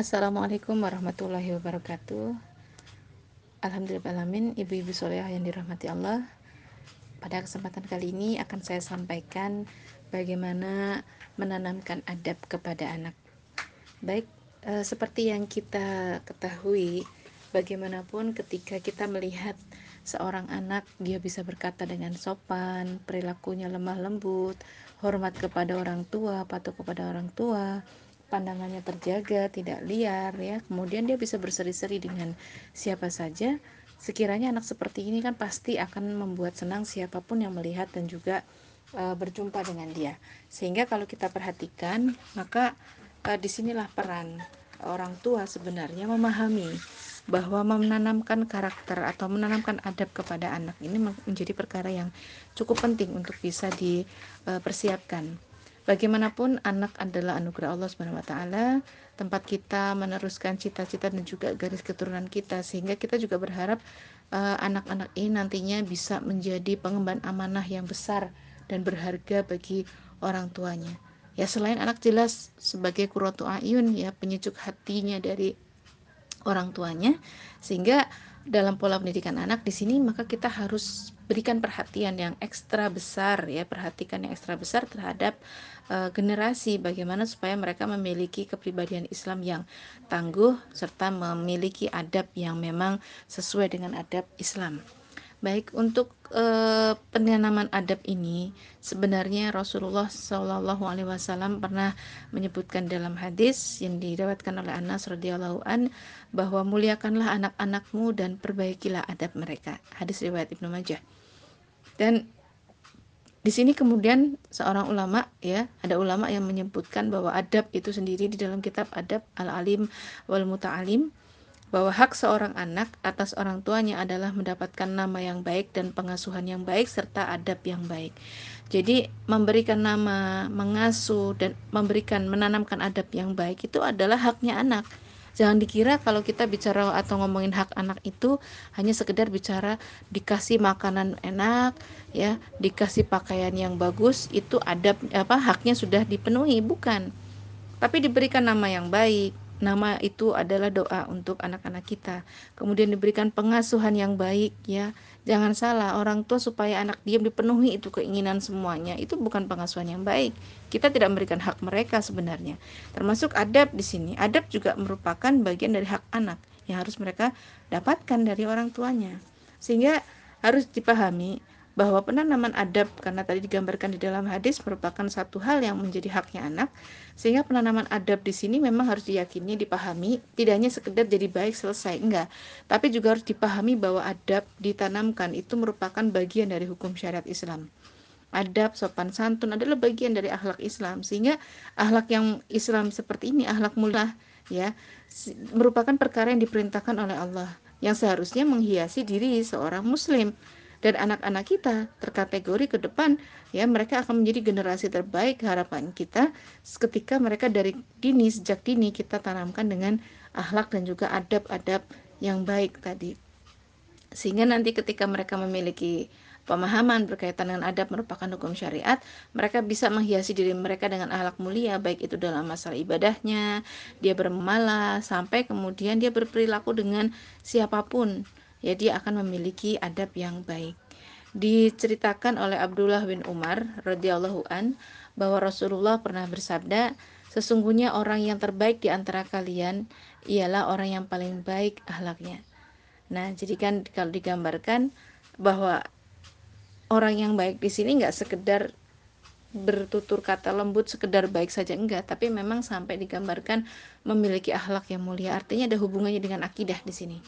Assalamualaikum warahmatullahi wabarakatuh. Alhamdulillahirrahmanirrahim Ibu-ibu soleh yang dirahmati Allah. Pada kesempatan kali ini akan saya sampaikan Bagaimana menanamkan adab kepada anak. Baik, e, seperti yang kita ketahui Bagaimanapun ketika kita melihat seorang anak Dia bisa berkata dengan sopan Perilakunya lemah lembut Hormat kepada orang tua, patuh kepada orang tua pandangannya terjaga, tidak liar ya. Kemudian dia bisa berseri-seri dengan siapa saja. Sekiranya anak seperti ini kan pasti akan membuat senang siapa pun yang melihat dan juga e, berjumpa dengan dia. Sehingga kalau kita perhatikan, maka e, di sinilah peran orang tua sebenarnya memahami bahwa menanamkan karakter atau menanamkan adab kepada anak ini menjadi perkara yang cukup penting untuk bisa dipersiapkan Bagaimanapun anak adalah anugerah Allah Subhanahu wa taala, tempat kita meneruskan cita-cita dan juga garis keturunan kita. Sehingga kita juga berharap eh, anak-anak uh, ini nantinya bisa menjadi pengemban amanah yang besar dan berharga bagi orang tuanya. Ya selain anak jelas sebagai kuratu ayun ya penyejuk hatinya dari orang tuanya. Sehingga dalam pola pendidikan anak di sini maka kita harus berikan perhatian yang ekstra besar ya perhatikan yang ekstra besar terhadap uh, generasi bagaimana supaya mereka memiliki kepribadian Islam yang tangguh serta memiliki adab yang memang sesuai dengan adab Islam. Baik untuk uh, penanaman adab ini sebenarnya Rasulullah Alaihi Wasallam pernah menyebutkan dalam hadis yang diriwayatkan oleh Anas radhiyallahu an bahwa muliakanlah anak-anakmu dan perbaikilah adab mereka. Hadis riwayat Ibnu Majah. Dan di sini kemudian seorang ulama ya, ada ulama yang menyebutkan bahwa adab itu sendiri di dalam kitab Adab Al-Alim wal Muta'alim bahwa hak seorang anak atas orang tuanya adalah mendapatkan nama yang baik dan pengasuhan yang baik serta adab yang baik. Jadi memberikan nama, mengasuh dan memberikan menanamkan adab yang baik itu adalah haknya anak Jangan dikira kalau kita bicara atau ngomongin hak anak itu hanya sekedar bicara dikasih makanan enak, ya, dikasih pakaian yang bagus, itu adab apa haknya sudah dipenuhi, bukan. Tapi diberikan nama yang baik, nama itu adalah doa untuk anak-anak kita. Kemudian diberikan pengasuhan yang baik ya. Jangan salah, orang tua supaya anak diam dipenuhi itu keinginan semuanya. Itu bukan pengasuhan yang baik. Kita tidak memberikan hak mereka sebenarnya. Termasuk adab di sini. Adab juga merupakan bagian dari hak anak yang harus mereka dapatkan dari orang tuanya. Sehingga harus dipahami bahwa penanaman adab karena tadi digambarkan di dalam hadis merupakan satu hal yang menjadi haknya anak sehingga penanaman adab di sini memang harus diyakini dipahami tidak hanya sekedar jadi baik selesai enggak. Tapi juga harus dipahami bahwa adab ditanamkan itu merupakan bagian dari hukum syariat Islam. Adab sopan santun adalah bagian dari akhlak Islam sehingga akhlak yang Islam seperti ini akhlak mulia ya merupakan perkara yang diperintahkan oleh Allah yang seharusnya menghiasi diri seorang muslim dan anak-anak kita terkategori ke depan ya mereka akan menjadi generasi terbaik harapan kita ketika mereka dari dini sejak dini kita tanamkan dengan akhlak dan juga adab-adab yang baik tadi. Sehingga nanti ketika mereka memiliki pemahaman berkaitan dengan adab merupakan hukum syariat, mereka bisa menghiasi diri mereka dengan akhlak mulia, baik itu dalam masalah ibadahnya, dia bermalas, sampai kemudian dia berperilaku dengan siapa pun ya dia akan memiliki adab yang baik. Diceritakan oleh Abdullah bin Umar radhiyallahu an bahwa Rasulullah pernah bersabda, sesungguhnya orang yang terbaik di antara kalian ialah orang yang paling baik ahlaknya. Nah, jadi kan kalau digambarkan bahwa orang yang baik di sini nggak sekedar bertutur kata lembut sekedar baik saja enggak tapi memang sampai digambarkan memiliki akhlak yang mulia artinya ada hubungannya dengan akidah di sini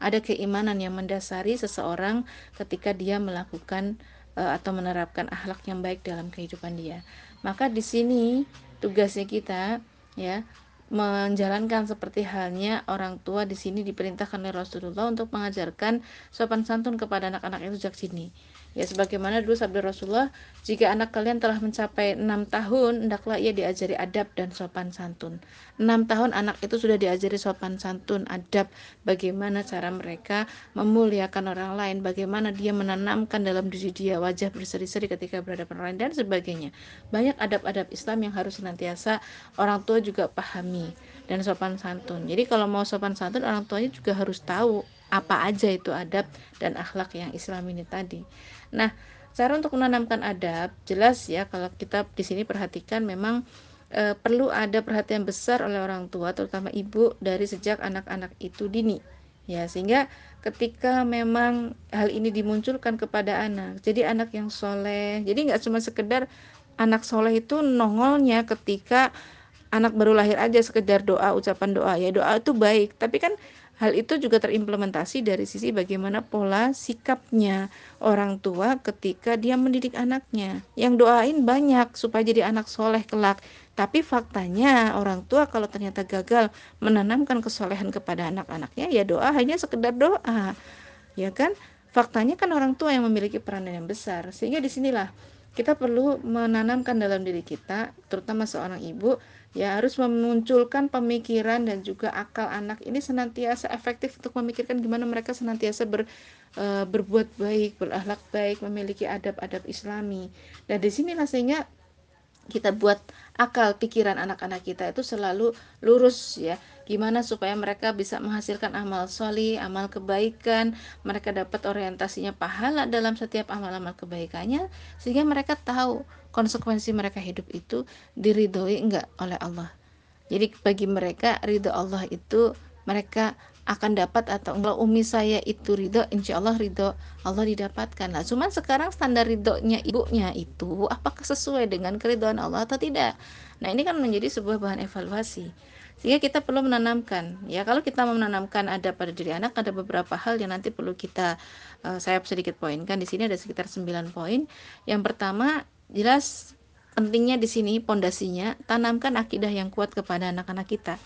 ada keimanan yang mendasari seseorang ketika dia melakukan uh, atau menerapkan akhlak yang baik dalam kehidupan dia. Maka di sini tugasnya kita ya menjalankan seperti halnya orang tua di sini diperintahkan oleh Rasulullah untuk mengajarkan sopan santun kepada anak-anak itu sejak sini. Ya sebagaimana dulu sabda Rasulullah, jika anak kalian telah mencapai enam tahun, hendaklah ia diajari adab dan sopan santun. Enam tahun anak itu sudah diajari sopan santun, adab, bagaimana cara mereka memuliakan orang lain, bagaimana dia menanamkan dalam diri dia wajah berseri-seri ketika berhadapan orang lain dan sebagainya. Banyak adab-adab Islam yang harus senantiasa orang tua juga pahami dan sopan santun. Jadi kalau mau sopan santun orang tuanya juga harus tahu apa aja itu adab dan akhlak yang Islam ini tadi. Nah, cara untuk menanamkan adab jelas ya kalau kita di sini perhatikan memang e, perlu ada perhatian besar oleh orang tua terutama ibu dari sejak anak-anak itu dini ya sehingga ketika memang hal ini dimunculkan kepada anak jadi anak yang soleh jadi nggak cuma sekedar anak soleh itu nongolnya ketika anak baru lahir aja sekedar doa ucapan doa ya doa itu baik tapi kan hal itu juga terimplementasi dari sisi bagaimana pola sikapnya orang tua ketika dia mendidik anaknya yang doain banyak supaya jadi anak soleh kelak tapi faktanya orang tua kalau ternyata gagal menanamkan kesolehan kepada anak-anaknya ya doa hanya sekedar doa. Ya kan? Faktanya kan orang tua yang memiliki peranan yang besar. Sehingga di sinilah kita perlu menanamkan dalam diri kita, terutama seorang ibu, ya harus memunculkan pemikiran dan juga akal anak ini senantiasa efektif untuk memikirkan gimana mereka senantiasa ber, e, berbuat baik, berakhlak baik, memiliki adab-adab Islami. Dan di sinilah sehingga kita buat akal pikiran anak-anak kita itu selalu lurus ya. Gimana supaya mereka bisa menghasilkan amal soli, amal kebaikan mereka dapat orientasinya pahala dalam setiap amal-amal kebaikannya sehingga mereka tahu konsekuensi mereka hidup itu diridhoi enggak oleh Allah. Jadi bagi mereka ridho Allah itu mereka akan dapat atau enggak umi saya itu ridho insya Allah ridho Allah didapatkan. Lah cuman sekarang standar ridhonya ibunya itu apakah sesuai dengan keridhaan Allah atau tidak? Nah ini kan menjadi sebuah bahan evaluasi. Sehingga kita perlu menanamkan. Ya kalau kita mau menanamkan ada pada diri anak ada beberapa hal yang nanti perlu kita uh, saya sedikit poinkan. Di sini ada sekitar 9 poin. Yang pertama jelas pentingnya di sini pondasinya tanamkan akidah yang kuat kepada anak-anak kita.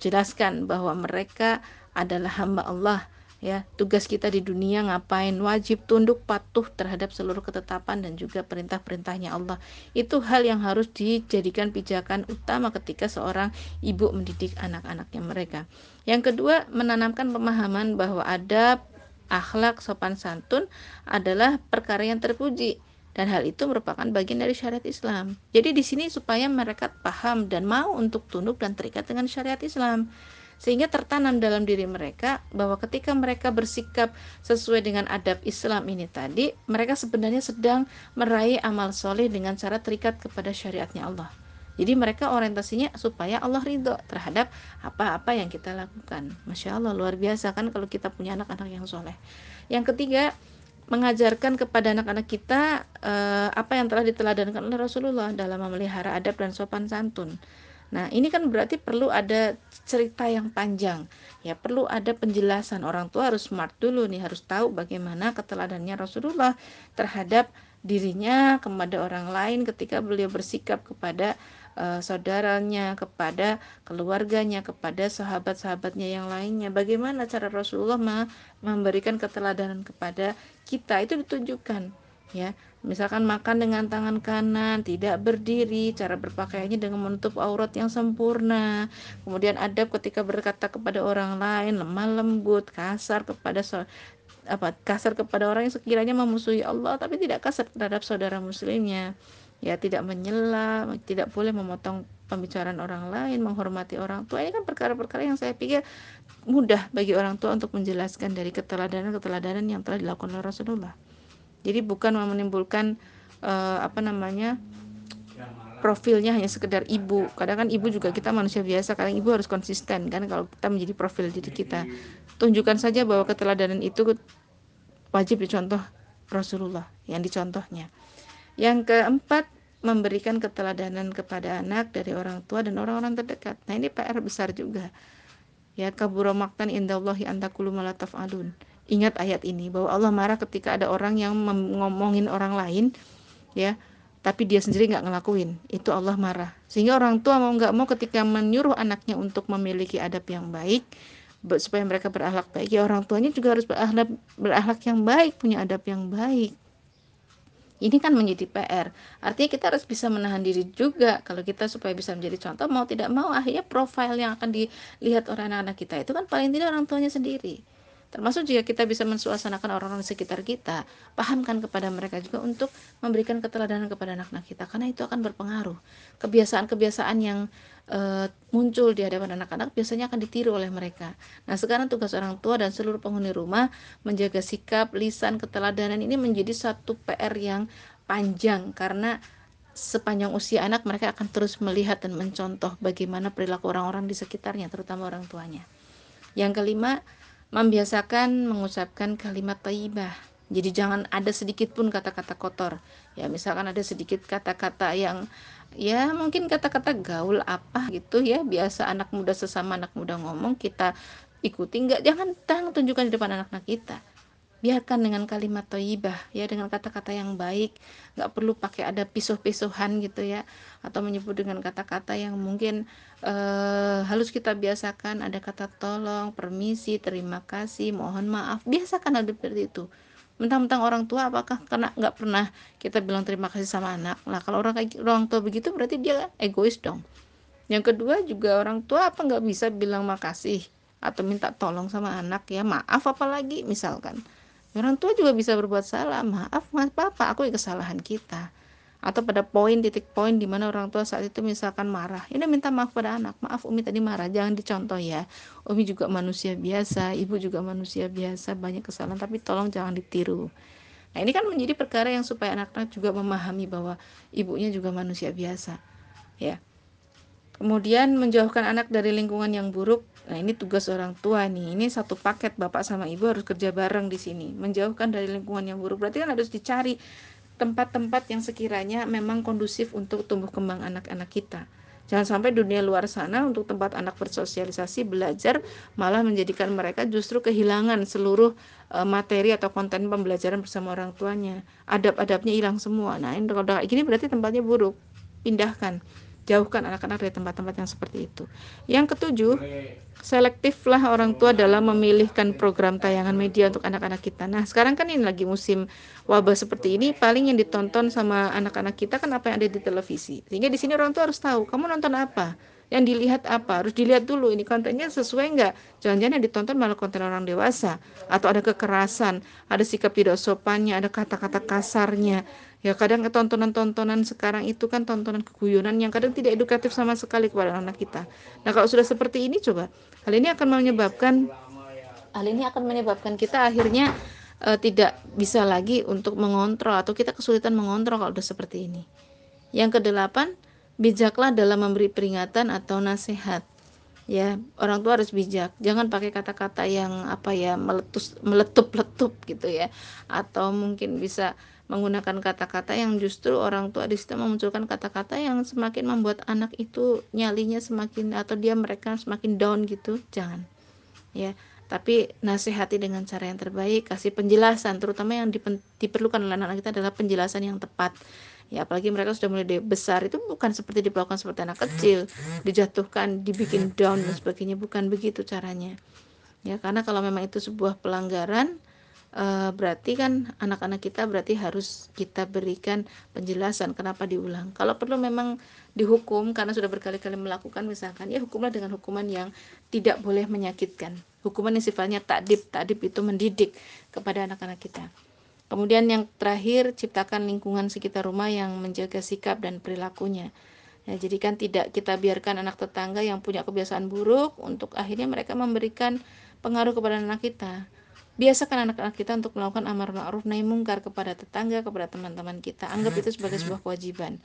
Jelaskan bahwa mereka adalah hamba Allah ya. Tugas kita di dunia ngapain? Wajib tunduk patuh terhadap seluruh ketetapan dan juga perintah-perintahnya Allah. Itu hal yang harus dijadikan pijakan utama ketika seorang ibu mendidik anak-anaknya mereka. Yang kedua menanamkan pemahaman bahwa ada akhlak sopan santun adalah perkara yang terpuji dan hal itu merupakan bagian dari syariat Islam. Jadi di sini supaya mereka paham dan mau untuk tunduk dan terikat dengan syariat Islam sehingga tertanam dalam diri mereka bahwa ketika mereka bersikap sesuai dengan adab Islam ini tadi mereka sebenarnya sedang meraih amal soleh dengan cara terikat kepada syariatnya Allah. Jadi mereka orientasinya supaya Allah ridho terhadap apa-apa yang kita lakukan. Masya Allah luar biasa kan kalau kita punya anak-anak yang soleh. Yang ketiga mengajarkan kepada anak-anak kita eh, apa yang telah diteladankan oleh Rasulullah dalam memelihara adab dan sopan santun Nah, ini kan berarti perlu ada cerita yang panjang. Ya, perlu ada penjelasan. Orang tua harus smart dulu nih, harus tahu bagaimana keteladannya Rasulullah terhadap dirinya kepada orang lain ketika beliau bersikap kepada uh, saudaranya, kepada keluarganya, kepada sahabat-sahabatnya yang lainnya. Bagaimana cara Rasulullah memberikan keteladanan kepada kita itu ditunjukkan ya. Misalkan makan dengan tangan kanan tidak berdiri cara berpakaiannya dengan menutup aurat yang sempurna. Kemudian adab ketika berkata kepada orang lain lemah lembut kasar kepada so, apa kasar kepada orang yang sekiranya memusuhi Allah tapi tidak kasar terhadap saudara muslimnya. Ya tidak menyela tidak boleh memotong pembicaraan orang lain menghormati orang tua. Ini kan perkara-perkara yang saya pikir mudah bagi orang tua untuk menjelaskan dari keteladanan-keteladanan yang telah dilakukan oleh Rasulullah jadi bukan menimbulkan uh, apa namanya profilnya hanya sekedar ibu. Kadang kan ibu juga kita manusia biasa kadang ibu harus konsisten kan kalau kita menjadi profil diri kita. Tunjukkan saja bahwa keteladanan itu wajib dicontoh Rasulullah yang dicontohnya. Yang keempat memberikan keteladanan kepada anak dari orang tua dan orang-orang terdekat. Nah ini PR besar juga. Ya kaburo maktan indallahi antakulu malataf alun ingat ayat ini bahwa Allah marah ketika ada orang yang ngomongin orang lain ya tapi dia sendiri nggak ngelakuin. Itu Allah marah. Sehingga orang tua mau nggak mau ketika menyuruh anaknya untuk memiliki adab yang baik supaya mereka berakhlak baik ya orang tuanya juga harus berakhlak berakhlak yang baik punya adab yang baik. Ini kan menjadi PR artinya kita harus bisa menahan diri juga kalau kita supaya bisa menjadi contoh mau tidak mau akhirnya profil yang akan dilihat oleh anak-anak kita itu kan paling tidak orang tuanya sendiri termasuk jika kita bisa mensuasanakan orang-orang di sekitar kita pahamkan kepada mereka juga untuk memberikan keteladanan kepada anak-anak kita karena itu akan berpengaruh. Kebiasaan-kebiasaan yang e, muncul di hadapan anak-anak biasanya akan ditiru oleh mereka. Nah sekarang tugas orang tua dan seluruh penghuni rumah menjaga sikap lisan keteladanan ini menjadi satu PR yang panjang karena sepanjang usia anak mereka akan terus melihat dan mencontoh bagaimana perilaku orang-orang di sekitarnya terutama orang tuanya. Yang kelima membiasakan mengucapkan kalimat taibah. Jadi jangan ada sedikit pun kata-kata kotor. Ya misalkan ada sedikit kata-kata yang ya mungkin kata-kata gaul apa gitu ya. Biasa anak muda sesama anak muda ngomong kita ikuti nggak? Jangan jangan tunjukkan di depan anak-anak kita biarkan dengan kalimat toibah ya dengan kata-kata yang baik. Nggak perlu pakai ada pisuh-pisuhan gitu ya atau menyebut dengan kata-kata yang mungkin uh, halus kita biasakan. Ada kata tolong permisi terima kasih mohon maaf. Biasakan ada seperti itu. Mentang-mentang orang tua apakah karena nggak pernah kita bilang terima kasih sama anak? Lah kalau orang kayak orang tua begitu berarti dia egois dong. Yang kedua juga orang tua apa nggak bisa bilang makasih atau minta tolong sama anak? Ya maaf apalagi misalkan orang tua juga bisa berbuat salah. Maaf mas papa aku kesalahan kita. Atau pada poin titik poin di mana orang tua saat itu misalkan marah. Ini minta maaf pada anak. Maaf umi tadi marah. Jangan dicontoh ya. Umi juga manusia biasa ibu juga manusia biasa. Banyak kesalahan tapi tolong jangan ditiru. Nah ini kan menjadi perkara yang supaya anak-anak juga memahami bahwa ibunya juga manusia biasa ya kemudian menjauhkan anak dari lingkungan yang buruk Nah, ini tugas orang tua nih. Ini satu paket Bapak sama Ibu harus kerja bareng di sini. Menjauhkan dari lingkungan yang buruk. Berarti kan harus dicari tempat-tempat yang sekiranya memang kondusif untuk tumbuh kembang anak-anak kita. Jangan sampai dunia luar sana untuk tempat anak bersosialisasi, belajar malah menjadikan mereka justru kehilangan seluruh e, materi atau konten pembelajaran bersama orang tuanya. Adab-adabnya hilang semua. Nah, ini kalau kayak gini berarti tempatnya buruk. Pindahkan jauhkan anak-anak dari tempat-tempat yang seperti itu. Yang ketujuh, selektiflah orang tua dalam memilihkan program tayangan media untuk anak-anak kita. Nah, sekarang kan ini lagi musim wabah seperti ini, paling yang ditonton sama anak-anak kita kan apa yang ada di televisi. Sehingga di sini orang tua harus tahu, kamu nonton apa? yang dilihat apa harus dilihat dulu ini kontennya sesuai nggak jangan-jangan yang ditonton malah konten orang dewasa atau ada kekerasan ada sikap tidak sopannya ada kata-kata kasarnya ya kadang tontonan-tontonan sekarang itu kan tontonan keguyonan yang kadang tidak edukatif sama sekali kepada anak kita. Nah kalau sudah seperti ini coba. Hal ini akan menyebabkan hal ini akan menyebabkan kita akhirnya uh, tidak bisa lagi untuk mengontrol atau kita kesulitan mengontrol kalau sudah seperti ini. Yang kedelapan bijaklah dalam memberi peringatan atau nasihat ya orang tua harus bijak. Jangan pakai kata-kata yang apa ya meletus meletup-letup gitu ya. Atau mungkin bisa menggunakan kata-kata yang justru orang tua di situ memunculkan kata-kata yang semakin membuat anak itu nyalinya semakin atau dia mereka semakin down gitu. Jangan. Ya tapi nasihati dengan cara yang terbaik. Kasih penjelasan terutama yang diperlukan oleh anak, -anak kita adalah penjelasan yang tepat ya apalagi mereka sudah mulai besar itu bukan seperti diperlakukan seperti anak kecil dijatuhkan dibikin down dan sebagainya bukan begitu caranya. Ya karena kalau memang itu sebuah pelanggaran uh, berarti kan anak-anak kita berarti harus kita berikan penjelasan kenapa diulang. Kalau perlu memang dihukum karena sudah berkali-kali melakukan misalkan ya hukumlah dengan hukuman yang tidak boleh menyakitkan. Hukuman yang sifatnya takdib takdib itu mendidik kepada anak-anak kita Kemudian yang terakhir, ciptakan lingkungan sekitar rumah yang menjaga sikap dan perilakunya. Ya, jadi kan tidak kita biarkan anak tetangga yang punya kebiasaan buruk untuk akhirnya mereka memberikan pengaruh kepada anak kita. Biasakan anak-anak kita untuk melakukan amar ma'ruf nahi mungkar kepada tetangga, kepada teman-teman kita. Anggap itu sebagai sebuah kewajiban.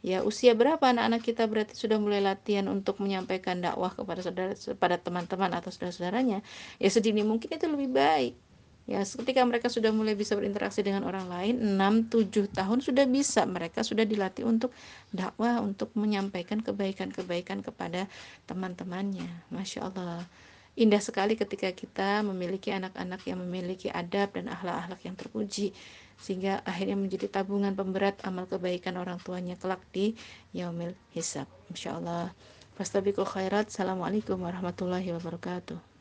Ya, usia berapa anak-anak kita berarti sudah mulai latihan untuk menyampaikan dakwah kepada saudara kepada teman-teman atau saudara-saudaranya. Ya sedini mungkin itu lebih baik Ya, ketika mereka sudah mulai bisa berinteraksi dengan orang lain, 6-7 tahun sudah bisa mereka sudah dilatih untuk dakwah, untuk menyampaikan kebaikan-kebaikan kepada teman-temannya. Masya Allah. Indah sekali ketika kita memiliki anak-anak yang memiliki adab dan akhlak-akhlak yang terpuji sehingga akhirnya menjadi tabungan pemberat amal kebaikan orang tuanya kelak di yaumil hisab. Insya Allah. Fastabiqul khairat. Assalamualaikum warahmatullahi wabarakatuh.